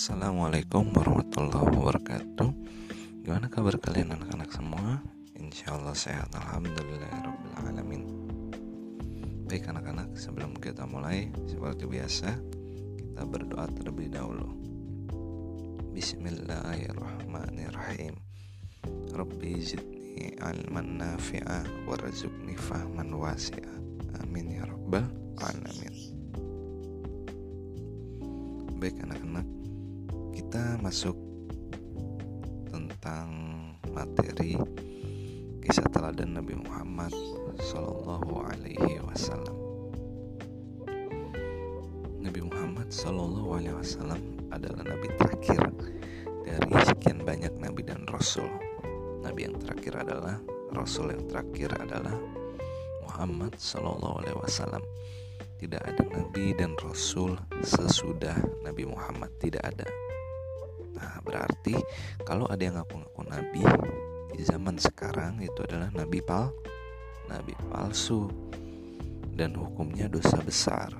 Assalamualaikum warahmatullahi wabarakatuh. Gimana kabar kalian anak-anak semua? Insya Allah sehat Alhamdulillah Alamin. Baik anak-anak sebelum kita mulai Seperti biasa Kita berdoa terlebih dahulu. Bismillahirrahmanirrahim. Rabbi zidni alman nafi'a Warzukni fahman wasi'a. Amin ya rabbal alamin. Baik anak-anak kita masuk tentang materi kisah teladan Nabi Muhammad Sallallahu Alaihi Wasallam. Nabi Muhammad Sallallahu Alaihi Wasallam adalah nabi terakhir dari sekian banyak nabi dan rasul. Nabi yang terakhir adalah rasul yang terakhir adalah Muhammad Sallallahu Alaihi Wasallam tidak ada nabi dan rasul sesudah Nabi Muhammad tidak ada. Nah, berarti kalau ada yang ngaku-ngaku nabi di zaman sekarang itu adalah nabi pal nabi palsu dan hukumnya dosa besar.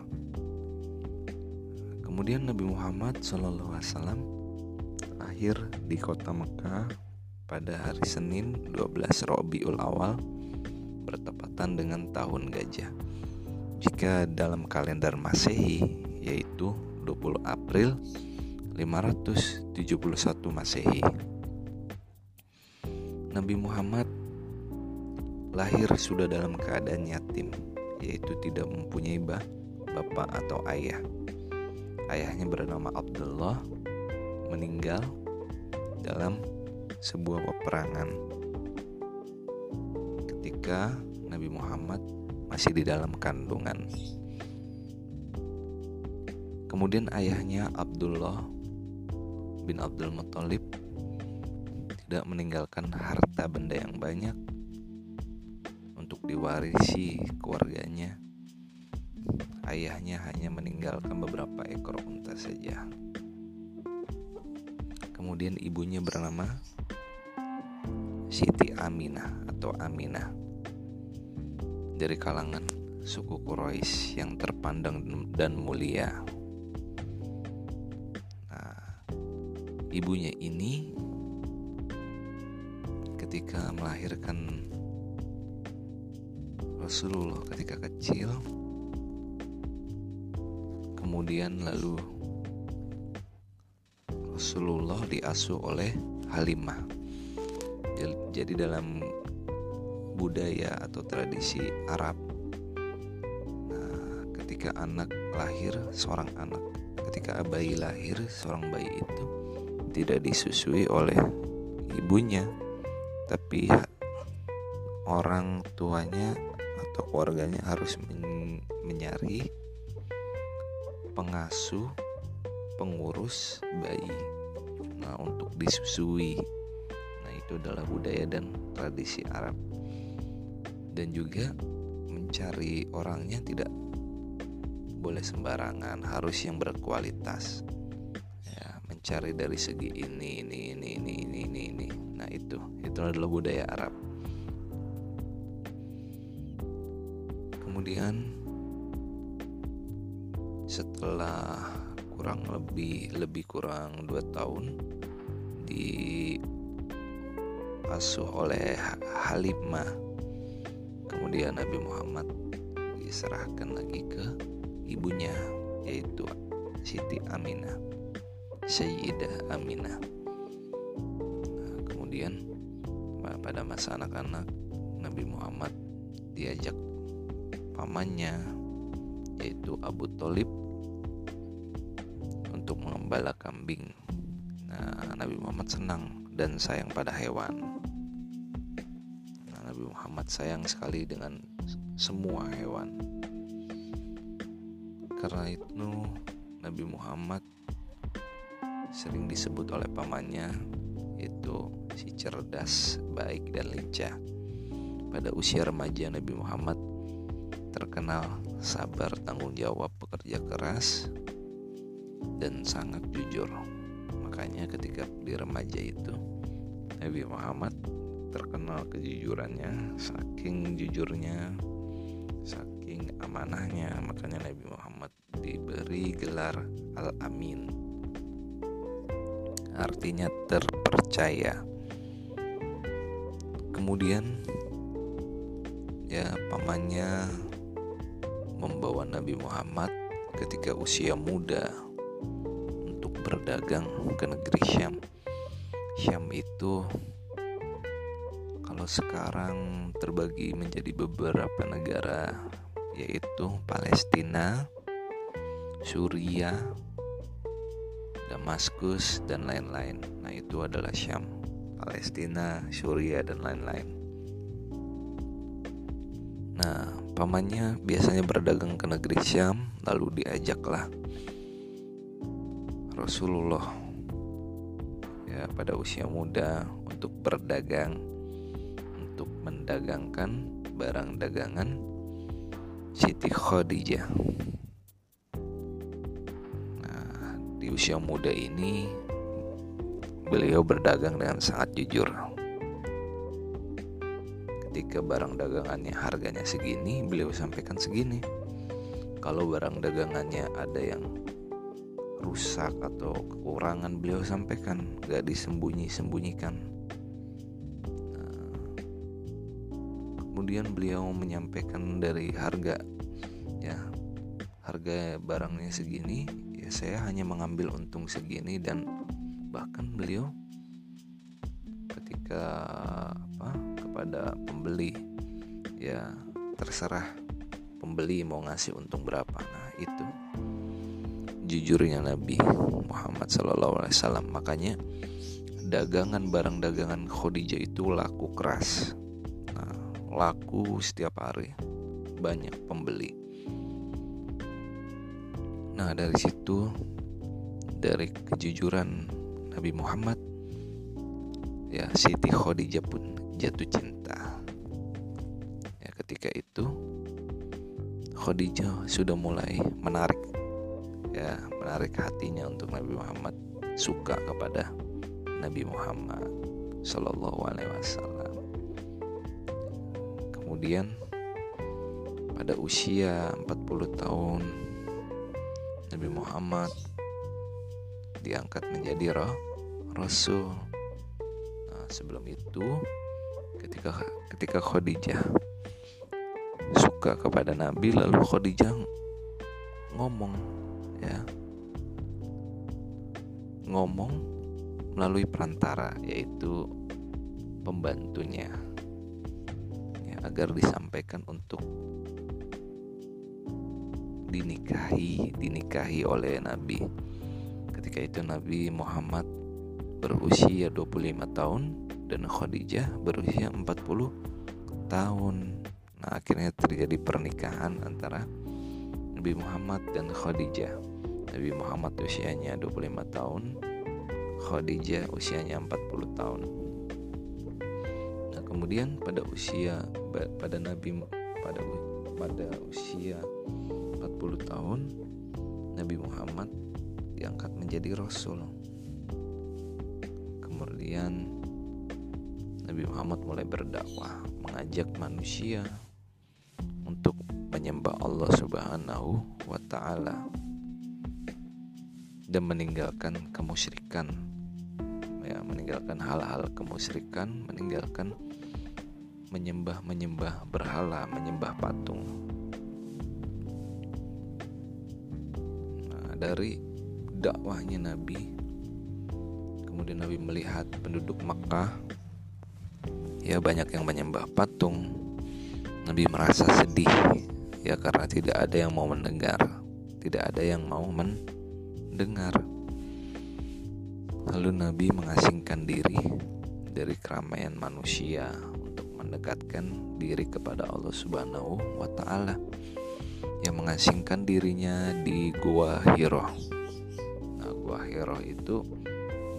Kemudian Nabi Muhammad SAW lahir di kota Mekah pada hari Senin 12 Robiul Awal bertepatan dengan tahun gajah jika dalam kalender Masehi yaitu 20 April 571 Masehi. Nabi Muhammad lahir sudah dalam keadaan yatim, yaitu tidak mempunyai bapak atau ayah. Ayahnya bernama Abdullah meninggal dalam sebuah peperangan ketika Nabi Muhammad masih di dalam kandungan. Kemudian ayahnya Abdullah bin Abdul Muthalib tidak meninggalkan harta benda yang banyak untuk diwarisi keluarganya. Ayahnya hanya meninggalkan beberapa ekor unta saja. Kemudian ibunya bernama Siti Aminah atau Aminah dari kalangan suku Quraisy yang terpandang dan mulia. Ibunya ini ketika melahirkan Rasulullah ketika kecil, kemudian lalu Rasulullah diasuh oleh Halimah. Jadi dalam budaya atau tradisi Arab. Nah, ketika anak lahir, seorang anak, ketika bayi lahir, seorang bayi itu tidak disusui oleh ibunya, tapi orang tuanya atau keluarganya harus men mencari pengasuh, pengurus bayi. Nah, untuk disusui. Nah, itu adalah budaya dan tradisi Arab dan juga mencari orangnya tidak boleh sembarangan harus yang berkualitas mencari dari segi ini ini ini ini ini ini ini. Nah itu. Itu adalah budaya Arab. Kemudian setelah kurang lebih lebih kurang dua tahun di asuh oleh Halimah Kemudian Nabi Muhammad diserahkan lagi ke ibunya yaitu Siti Aminah, Sayyidah Aminah. Nah, kemudian pada masa anak-anak Nabi Muhammad diajak pamannya yaitu Abu Talib untuk mengembala kambing. Nah, Nabi Muhammad senang dan sayang pada hewan. Nabi Muhammad sayang sekali dengan semua hewan. Karena itu Nabi Muhammad sering disebut oleh pamannya itu si cerdas, baik dan lincah. Pada usia remaja Nabi Muhammad terkenal sabar, tanggung jawab, pekerja keras dan sangat jujur. Makanya ketika di remaja itu Nabi Muhammad terkenal kejujurannya saking jujurnya saking amanahnya makanya Nabi Muhammad diberi gelar Al-Amin artinya terpercaya. Kemudian ya pamannya membawa Nabi Muhammad ketika usia muda untuk berdagang ke negeri Syam. Syam itu kalau sekarang terbagi menjadi beberapa negara yaitu Palestina, Suria, Damaskus dan lain-lain. Nah, itu adalah Syam, Palestina, Suria dan lain-lain. Nah, pamannya biasanya berdagang ke negeri Syam, lalu diajaklah Rasulullah ya pada usia muda untuk berdagang untuk mendagangkan barang dagangan Siti Khadijah. Di usia muda ini beliau berdagang dengan sangat jujur. Ketika barang dagangannya harganya segini beliau sampaikan segini. Kalau barang dagangannya ada yang rusak atau kekurangan beliau sampaikan gak disembunyi-sembunyikan. Nah, kemudian beliau menyampaikan dari harga ya harga barangnya segini saya hanya mengambil untung segini dan bahkan beliau ketika apa kepada pembeli ya terserah pembeli mau ngasih untung berapa. Nah itu jujurnya Nabi Muhammad SAW makanya dagangan barang dagangan Khadijah itu laku keras. Nah, laku setiap hari. Banyak pembeli nah dari situ dari kejujuran Nabi Muhammad ya Siti Khadijah pun jatuh cinta. Ya ketika itu Khadijah sudah mulai menarik ya menarik hatinya untuk Nabi Muhammad suka kepada Nabi Muhammad Shallallahu Alaihi Wasallam. Kemudian pada usia 40 tahun Nabi Muhammad diangkat menjadi roh Rasul. Sebelum itu ketika ketika Khadijah suka kepada Nabi lalu Khadijah ngomong ya ngomong melalui perantara yaitu pembantunya ya, agar disampaikan untuk dinikahi dinikahi oleh Nabi ketika itu Nabi Muhammad berusia 25 tahun dan Khadijah berusia 40 tahun. Nah, akhirnya terjadi pernikahan antara Nabi Muhammad dan Khadijah. Nabi Muhammad usianya 25 tahun, Khadijah usianya 40 tahun. Nah, kemudian pada usia pada Nabi pada pada usia 40 tahun Nabi Muhammad diangkat menjadi rasul. Kemudian Nabi Muhammad mulai berdakwah mengajak manusia untuk menyembah Allah Subhanahu wa taala dan meninggalkan kemusyrikan. Ya meninggalkan hal-hal kemusyrikan meninggalkan menyembah-menyembah berhala menyembah patung dari dakwahnya Nabi. Kemudian Nabi melihat penduduk Makkah. Ya banyak yang menyembah patung. Nabi merasa sedih ya karena tidak ada yang mau mendengar tidak ada yang mau mendengar. Lalu Nabi mengasingkan diri dari keramaian manusia untuk mendekatkan diri kepada Allah Subhanahu wa taala yang mengasingkan dirinya di Gua Hiro. Nah, Gua Hiro itu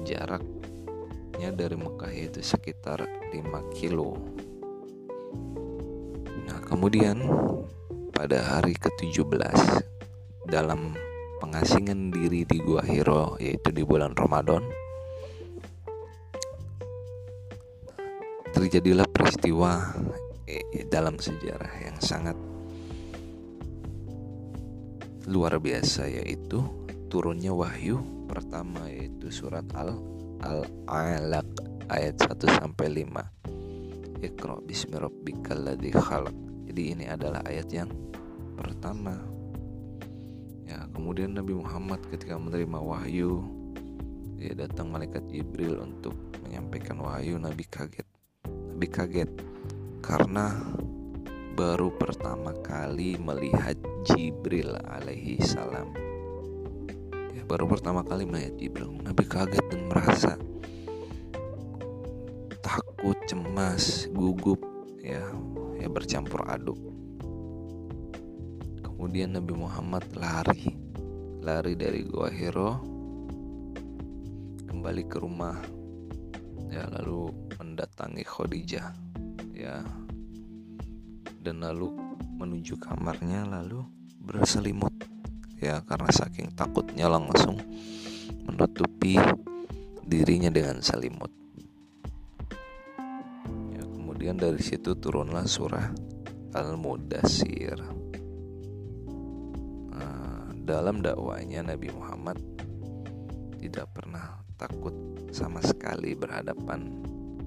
jaraknya dari Mekah itu sekitar 5 kilo nah kemudian pada hari ke-17 dalam pengasingan diri di Gua Hiro yaitu di bulan Ramadan terjadilah peristiwa eh, dalam sejarah yang sangat luar biasa yaitu turunnya wahyu pertama yaitu surat Al Al-Alaq ayat 1 sampai 5. Iqra bismi rabbikal ladzi. Jadi ini adalah ayat yang pertama. Ya, kemudian Nabi Muhammad ketika menerima wahyu ya datang malaikat Jibril untuk menyampaikan wahyu Nabi kaget. Nabi kaget karena baru pertama kali melihat Jibril alaihi salam. Ya, baru pertama kali melihat Jibril. Nabi kaget dan merasa takut, cemas, gugup, ya, ya bercampur aduk. Kemudian Nabi Muhammad lari, lari dari Gua Hiro, kembali ke rumah, ya lalu mendatangi Khadijah, ya, dan lalu menuju kamarnya lalu berselimut, ya karena saking takutnya langsung menutupi dirinya dengan selimut. Kemudian dari situ turunlah surah Al-Mudassir. Nah, dalam dakwanya Nabi Muhammad tidak pernah takut sama sekali berhadapan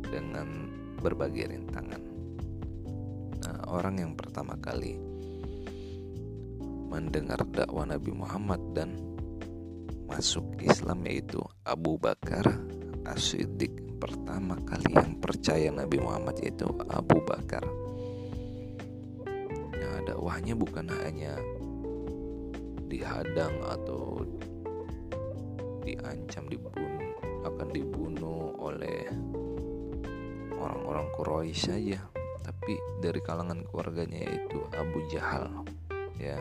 dengan berbagai rintangan. Nah, orang yang pertama kali mendengar dakwah Nabi Muhammad dan masuk Islam yaitu Abu Bakar As-Siddiq pertama kali yang percaya Nabi Muhammad itu Abu Bakar. Ya, dakwahnya bukan hanya dihadang atau diancam dibunuh akan dibunuh oleh orang-orang Quraisy saja, tapi dari kalangan keluarganya yaitu Abu Jahal. Ya.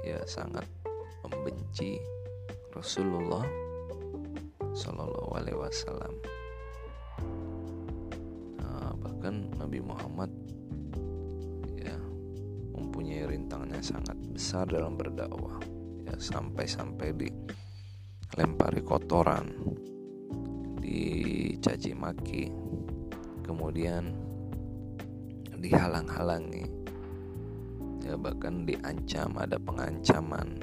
Ya sangat membenci Rasulullah Shallallahu Alaihi Wasallam. Nah, bahkan Nabi Muhammad ya mempunyai rintangan yang sangat besar dalam berdakwah. Ya sampai-sampai di lempari kotoran, dicaci maki, kemudian dihalang-halangi, ya bahkan diancam ada pengancaman.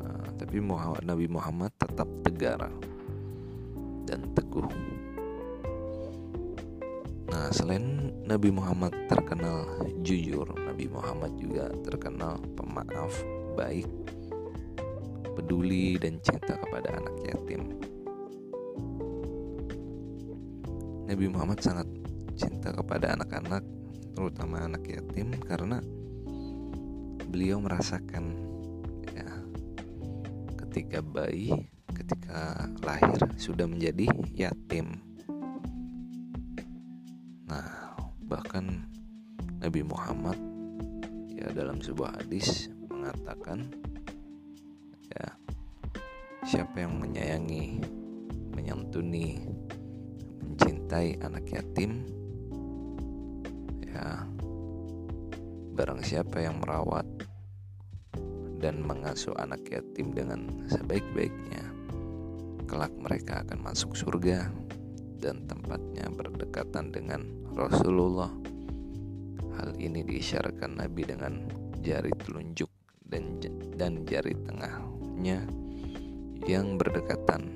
Nah, tapi Muhammad, Nabi Muhammad tetap tegar dan teguh. Nah, selain Nabi Muhammad terkenal jujur, Nabi Muhammad juga terkenal pemaaf, baik, peduli dan cinta kepada anak yatim. Nabi Muhammad sangat cinta kepada anak-anak, terutama anak yatim karena beliau merasakan ya ketika bayi ketika lahir sudah menjadi yatim. Nah, bahkan Nabi Muhammad ya dalam sebuah hadis mengatakan ya siapa yang menyayangi, menyantuni, mencintai anak yatim ya barang siapa yang merawat dan mengasuh anak yatim dengan sebaik-baiknya kelak mereka akan masuk surga dan tempatnya berdekatan dengan Rasulullah. Hal ini diisyaratkan Nabi dengan jari telunjuk dan dan jari tengahnya yang berdekatan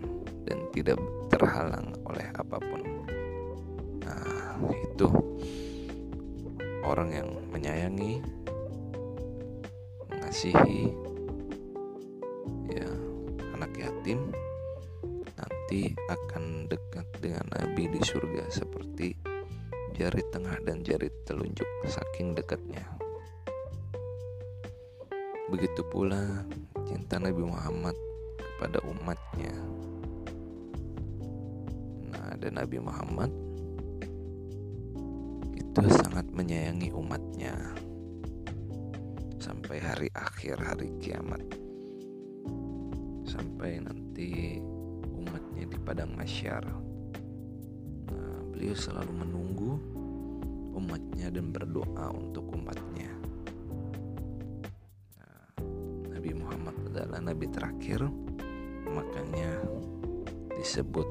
dan tidak terhalang oleh apa pun. Itu orang yang menyayangi, mengasihi ya anak yatim nanti akan dekat dengan Nabi di surga seperti jari tengah dan jari telunjuk saking dekatnya. Begitu pula cinta Nabi Muhammad kepada umatnya. Nah, dan Nabi Muhammad itu sangat menyayangi umatnya sampai hari akhir hari kiamat sampai nanti di padang masyar. Nah, beliau selalu menunggu umatnya dan berdoa untuk umatnya. Nah, Nabi Muhammad adalah nabi terakhir, makanya disebut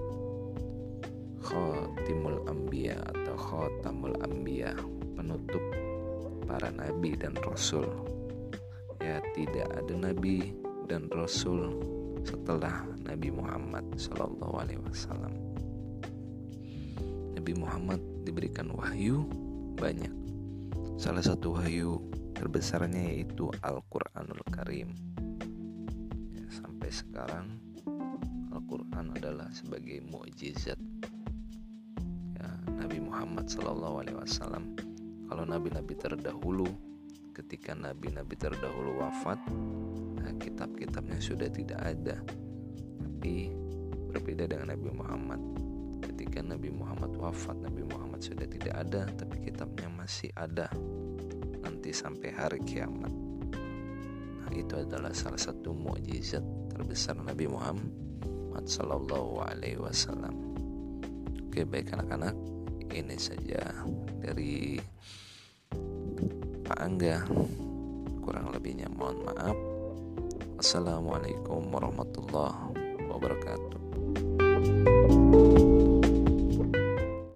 Khotimul Ambia atau Khotamul Ambia, penutup para nabi dan rasul. Ya, tidak ada nabi dan rasul setelah Nabi Muhammad Shallallahu Alaihi Wasallam. Nabi Muhammad diberikan wahyu banyak. Salah satu wahyu terbesarnya yaitu Al-Quranul Karim. Ya, sampai sekarang Al-Quran adalah sebagai mukjizat Muhammad Shallallahu Alaihi Wasallam. Kalau nabi-nabi terdahulu, ketika nabi-nabi terdahulu wafat, nah, kitab-kitabnya sudah tidak ada. Tapi berbeda dengan Nabi Muhammad. Ketika Nabi Muhammad wafat, Nabi Muhammad sudah tidak ada, tapi kitabnya masih ada nanti sampai hari kiamat. Nah, itu adalah salah satu mukjizat terbesar Nabi Muhammad Sallallahu Alaihi Wasallam. Oke, baik anak-anak, ini saja dari Pak Angga. Kurang lebihnya mohon maaf. Assalamualaikum warahmatullahi wabarakatuh.